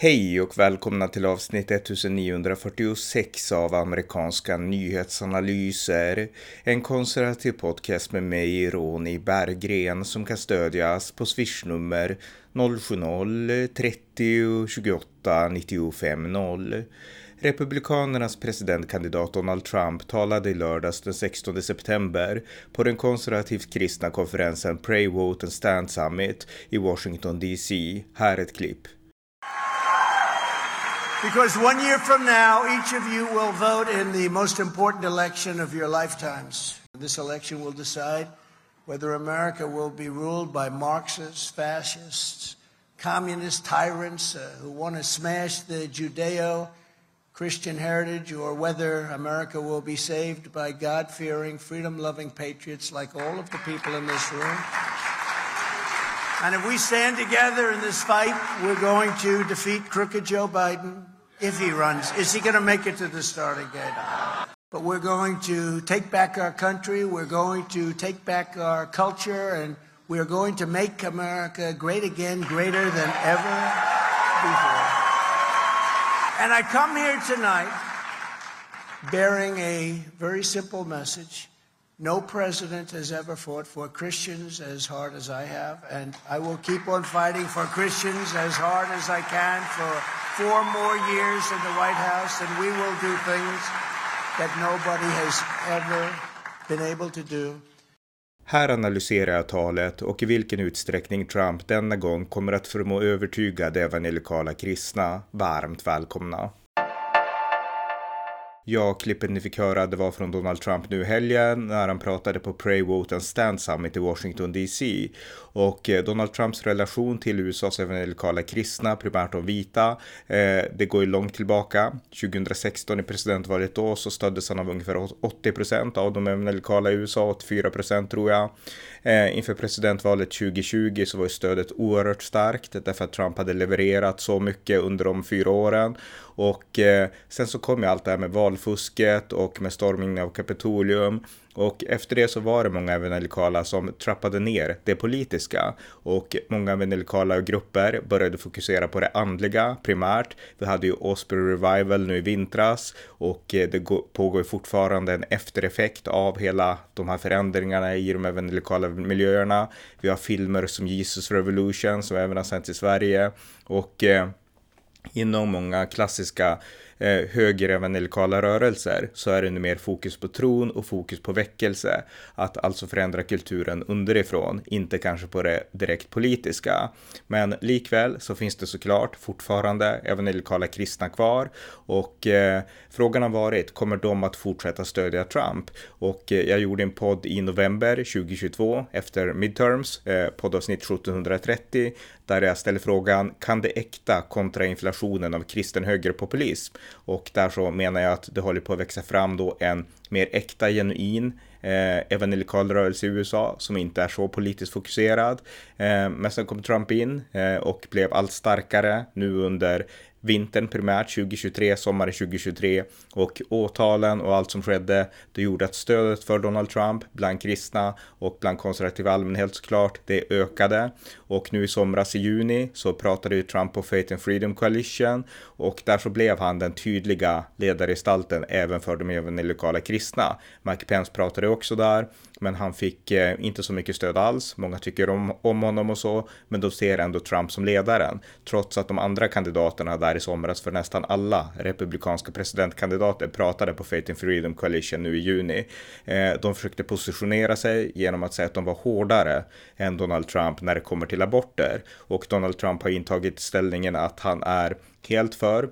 Hej och välkomna till avsnitt 1946 av amerikanska nyhetsanalyser. En konservativ podcast med mig, Ronny Berggren, som kan stödjas på swishnummer 070-30 28 95 0. Republikanernas presidentkandidat Donald Trump talade i lördags den 16 september på den konservativt kristna konferensen Pray, Vote and Stand Summit i Washington DC. Här ett klipp. Because one year from now, each of you will vote in the most important election of your lifetimes. This election will decide whether America will be ruled by Marxists, fascists, communist tyrants uh, who want to smash the Judeo Christian heritage, or whether America will be saved by God fearing, freedom loving patriots like all of the people in this room. And if we stand together in this fight, we're going to defeat crooked Joe Biden if he runs. Is he going to make it to the starting gate? But we're going to take back our country, we're going to take back our culture, and we're going to make America great again, greater than ever before. And I come here tonight bearing a very simple message. No president has ever fought for Christians as hard as I have, and I will keep on fighting for Christians as hard as I can for four more years in the White House, and we will do things that nobody has ever been able to do. Här analyserar jag talet och i vilken utsträckning Trump denna gång kommer att förmå övertyga de evangelikala kristna. Varmt välkomna! Ja, klippet ni fick höra det var från Donald Trump nu i helgen när han pratade på Pray Vote and Stand Summit i Washington DC. Och eh, Donald Trumps relation till USAs evangelikala kristna, primärt de vita, eh, det går ju långt tillbaka. 2016 i presidentvalet då så stöddes han av ungefär 80 procent av de evangelikala i USA, 84 procent tror jag. Eh, inför presidentvalet 2020 så var ju stödet oerhört starkt därför att Trump hade levererat så mycket under de fyra åren. Och eh, sen så kom ju allt det här med val valfusket och med stormningen av Kapitolium och efter det så var det många evangelikala som trappade ner det politiska och många evangelikala grupper började fokusera på det andliga primärt. Vi hade ju Osprey Revival nu i vintras och eh, det pågår fortfarande en eftereffekt av hela de här förändringarna i de evangelikala miljöerna. Vi har filmer som Jesus Revolution som även har sänts i Sverige och eh, inom många klassiska eh, högerevangelikala rörelser så är det nu mer fokus på tron och fokus på väckelse. Att alltså förändra kulturen underifrån, inte kanske på det direkt politiska. Men likväl så finns det såklart fortfarande evangelikala kristna kvar och eh, frågan har varit, kommer de att fortsätta stödja Trump? Och eh, jag gjorde en podd i november 2022 efter midterms, eh, poddavsnitt 1730, där jag ställer frågan, kan det äkta kontra inflationen av kristen högerpopulism? Och där så menar jag att det håller på att växa fram då en mer äkta, genuin eh, evangelikal rörelse i USA som inte är så politiskt fokuserad. Eh, men sen kom Trump in eh, och blev allt starkare nu under vintern primärt 2023, sommaren 2023 och åtalen och allt som skedde, det gjorde att stödet för Donald Trump bland kristna och bland konservativ allmänhet såklart, det ökade. Och nu i somras i juni så pratade ju Trump på Faith and Freedom Coalition och där så blev han den tydliga ledargestalten även för de evangelikala kristna. Mike Pence pratade också där, men han fick eh, inte så mycket stöd alls. Många tycker om, om honom och så, men de ser ändå Trump som ledaren, trots att de andra kandidaterna där i somras för nästan alla republikanska presidentkandidater pratade på Faith and Freedom Coalition nu i juni. Eh, de försökte positionera sig genom att säga att de var hårdare än Donald Trump när det kommer till aborter och Donald Trump har intagit ställningen att han är helt för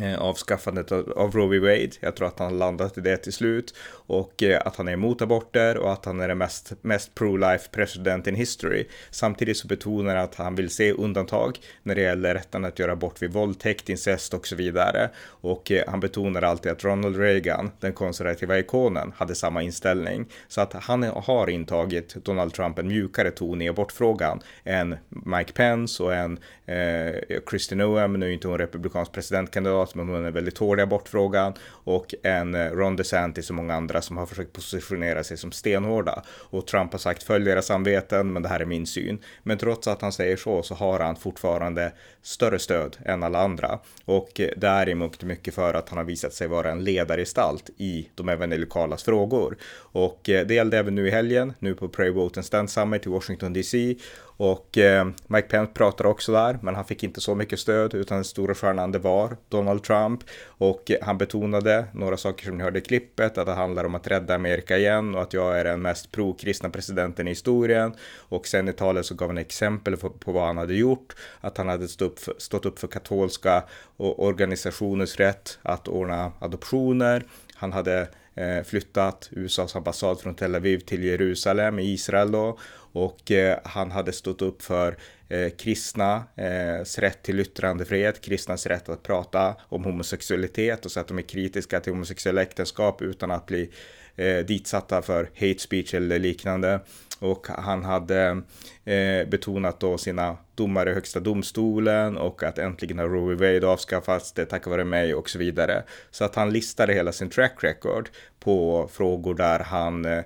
Eh, avskaffandet av Roe v. Wade. Jag tror att han landat i det till slut och eh, att han är emot aborter och att han är den mest, mest pro-life president in history. Samtidigt så betonar han att han vill se undantag när det gäller rätten att göra abort vid våldtäkt, incest och så vidare. Och eh, han betonar alltid att Ronald Reagan, den konservativa ikonen, hade samma inställning. Så att han har intagit Donald Trump en mjukare ton i abortfrågan än Mike Pence och en eh, Kristin Noem, nu är inte hon republikansk presidentkandidat som men hon är väldigt hård i abortfrågan och en eh, Ron DeSantis och många andra som har försökt positionera sig som stenhårda. Och Trump har sagt följ era samveten, men det här är min syn. Men trots att han säger så, så har han fortfarande större stöd än alla andra. Och eh, det är i mångt och mycket för att han har visat sig vara en ledargestalt i de evangelikalas frågor. Och eh, det gällde även nu i helgen, nu på Pray Vote and Stand Summit i Washington DC. Och eh, Mike Pence pratar också där, men han fick inte så mycket stöd, utan den stora stjärnan det var Donald Trump. Och eh, han betonade några saker som ni hörde i klippet, att det handlar om att rädda Amerika igen och att jag är den mest pro-kristna presidenten i historien. Och sen i talet så gav han exempel på, på vad han hade gjort, att han hade stått upp för, stått upp för katolska organisationers rätt att ordna adoptioner. Han hade eh, flyttat USAs ambassad från Tel Aviv till Jerusalem i Israel då och eh, han hade stått upp för eh, kristnas eh, rätt till yttrandefrihet, kristnas rätt att prata om homosexualitet och så att de är kritiska till homosexuella äktenskap utan att bli eh, ditsatta för hate speech eller liknande. Och han hade eh, betonat då sina domar i högsta domstolen och att äntligen har Roe Wade avskaffats, det tack vare mig och så vidare. Så att han listade hela sin track record på frågor där han eh,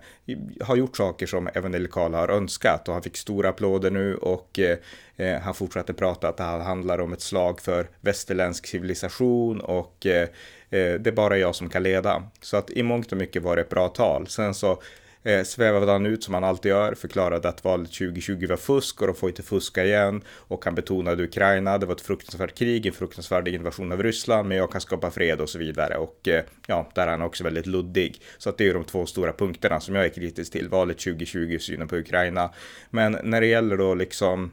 har gjort saker som evangelikala har önskat och han fick stora applåder nu och eh, eh, han fortsatte prata att det här handlar om ett slag för västerländsk civilisation och eh, eh, det är bara jag som kan leda. Så att i mångt och mycket var det ett bra tal. Sen så eh, svävade han ut som han alltid gör, förklarade att valet 2020 var fusk och de får inte fuska igen. Och han betonade Ukraina, det var ett fruktansvärt krig, en fruktansvärd invasion av Ryssland, men jag kan skapa fred och så vidare. Och eh, ja, där är han också väldigt luddig. Så att det är de två stora punkterna som jag är kritisk till, valet 2020, synen på Ukraina. Men när det gäller då liksom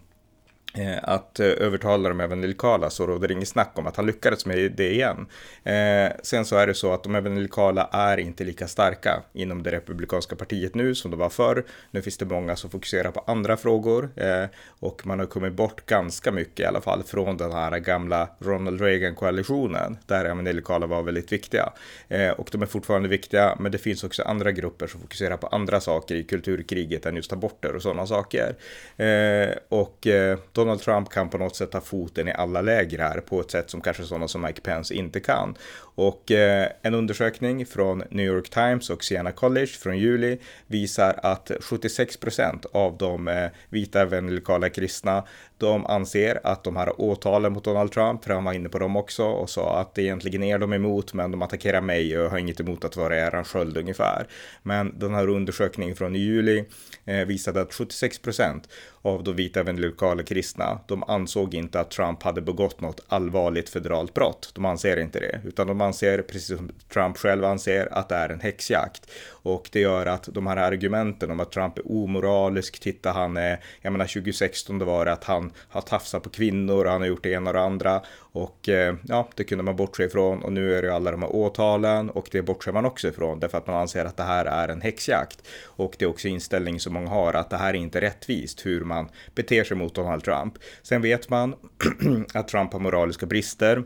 Eh, att eh, övertala övertala de evangelikala så råder det inget snack om att han lyckades med det igen. Eh, sen så är det så att de evangelikala är inte lika starka inom det republikanska partiet nu som de var förr. Nu finns det många som fokuserar på andra frågor eh, och man har kommit bort ganska mycket i alla fall från den här gamla Ronald Reagan-koalitionen där evangelikala var väldigt viktiga. Eh, och de är fortfarande viktiga, men det finns också andra grupper som fokuserar på andra saker i kulturkriget än just aborter och sådana saker. Eh, och eh, Donald Trump kan på något sätt ta foten i alla läger här på ett sätt som kanske sådana som Mike Pence inte kan. Och eh, en undersökning från New York Times och Siena College från juli visar att 76 procent av de eh, vita evangelikala kristna de anser att de här åtalen mot Donald Trump, för han var inne på dem också och sa att det egentligen är de emot, men de attackerar mig och jag har inget emot att vara eran sköld ungefär. Men den här undersökningen från juli eh, visade att 76 procent av de vita evangelikala kristna, de ansåg inte att Trump hade begått något allvarligt federalt brott. De anser inte det, utan de anser, precis som Trump själv anser, att det är en häxjakt. Och det gör att de här argumenten om att Trump är omoralisk, titta han är, jag menar 2016 det var det att han har tafsat på kvinnor och han har gjort det ena och det andra. Och eh, ja, det kunde man bortse ifrån och nu är det ju alla de här åtalen och det bortser man också ifrån därför att man anser att det här är en häxjakt. Och det är också inställning som många har att det här är inte rättvist hur man beter sig mot Donald Trump. Sen vet man att Trump har moraliska brister.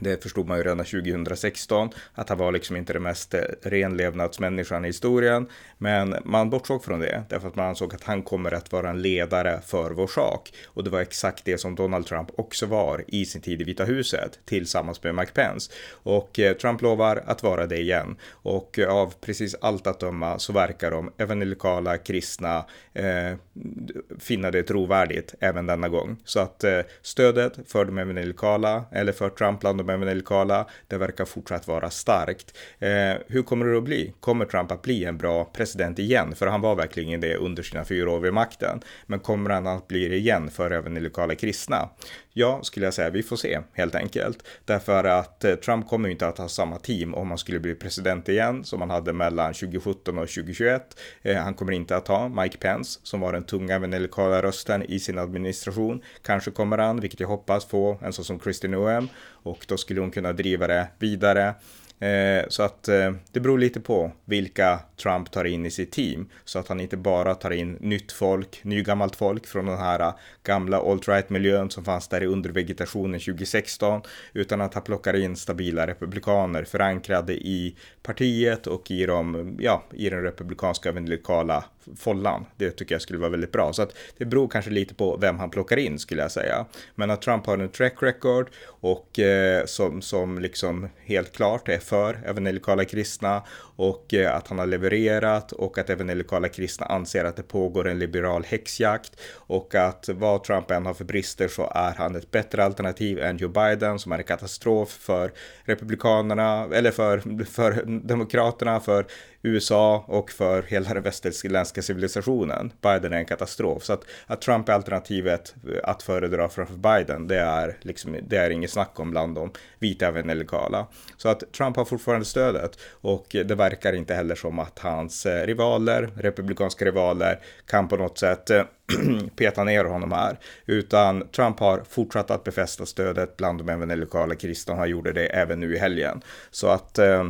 Det förstod man ju redan 2016, att han var liksom inte den mest eh, renlevnadsmänniskan i historien. Men man bortsåg från det, därför att man ansåg att han kommer att vara en ledare för vår sak. Och det var exakt det som Donald Trump också var i sin tid i Vita huset, tillsammans med Mike Pence. Och eh, Trump lovar att vara det igen. Och eh, av precis allt att döma så verkar de evangelikala kristna eh, finna det trovärdigt även denna gång. Så att eh, stödet för de evangelikala, eller för Trump bland de evangelikala, det verkar fortsatt vara starkt. Eh, hur kommer det att bli? Kommer Trump att bli en bra president igen? För han var verkligen det under sina fyra år vid makten. Men kommer han att bli det igen för även de lokala kristna? Ja, skulle jag säga, vi får se helt enkelt. Därför att eh, Trump kommer inte att ha samma team om han skulle bli president igen som han hade mellan 2017 och 2021. Eh, han kommer inte att ha Mike Pence som var den tunga evangelikala rösten i sin administration. Kanske kommer han, vilket jag hoppas, få en sån som Kristin Noem och då skulle hon kunna driva det vidare. Eh, så att eh, det beror lite på vilka Trump tar in i sitt team. Så att han inte bara tar in nytt folk, nygammalt folk från den här eh, gamla alt-right miljön som fanns där i undervegetationen 2016. Utan att han plockar in stabila republikaner förankrade i partiet och i, de, ja, i den republikanska lokala follan. Det tycker jag skulle vara väldigt bra. Så att det beror kanske lite på vem han plockar in skulle jag säga. Men att Trump har en track record och eh, som, som liksom helt klart är för evangelikala kristna och eh, att han har levererat och att evangelikala kristna anser att det pågår en liberal häxjakt och att vad Trump än har för brister så är han ett bättre alternativ än Joe Biden som är en katastrof för republikanerna eller för, för demokraterna, för USA och för hela den västerländska civilisationen. Biden är en katastrof. Så att, att Trump är alternativet eh, att föredra framför Biden, det är, liksom, det är inget snack om bland de vita evangelikala. Så att Trump har fortfarande stödet och det verkar inte heller som att hans eh, rivaler, republikanska rivaler, kan på något sätt eh, peta ner honom här, utan Trump har fortsatt att befästa stödet bland de evangelikala kristna. Han gjorde det även nu i helgen. Så att Eh,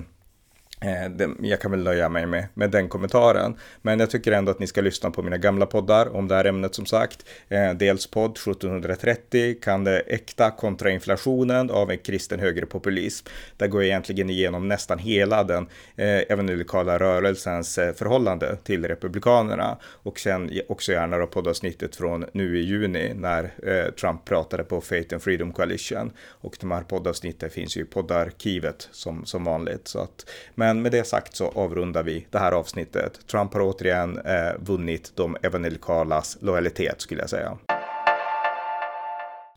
Eh, jag kan väl nöja mig med, med den kommentaren. Men jag tycker ändå att ni ska lyssna på mina gamla poddar om det här ämnet som sagt. Eh, dels podd 1730, kan det äkta kontra inflationen av en kristen högerpopulism. Där går jag egentligen igenom nästan hela den eh, evangelikala rörelsens eh, förhållande till republikanerna. Och sen också gärna då poddavsnittet från nu i juni när Trump pratade på Faith and Freedom Coalition. Och de här poddavsnitten finns ju i poddarkivet som, som vanligt. Så att, men men med det sagt så avrundar vi det här avsnittet. Trump har återigen eh, vunnit de evangelikalas lojalitet skulle jag säga.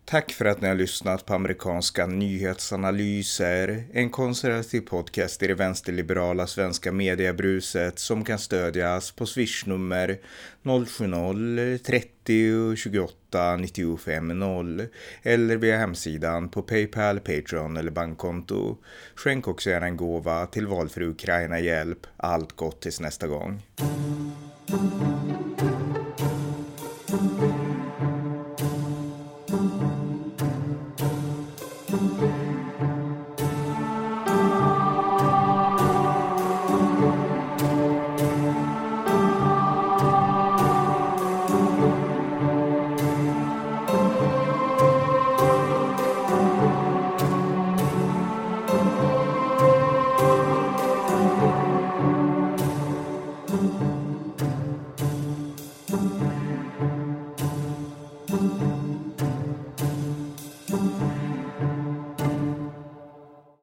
Tack för att ni har lyssnat på amerikanska nyhetsanalyser, en konservativ podcast i det vänsterliberala svenska mediebruset som kan stödjas på swishnummer 070-30 28 95 0 eller via hemsidan på Paypal, Patreon eller bankkonto. Skänk också gärna en gåva till valfri Ukraina-hjälp. Allt gott tills nästa gång.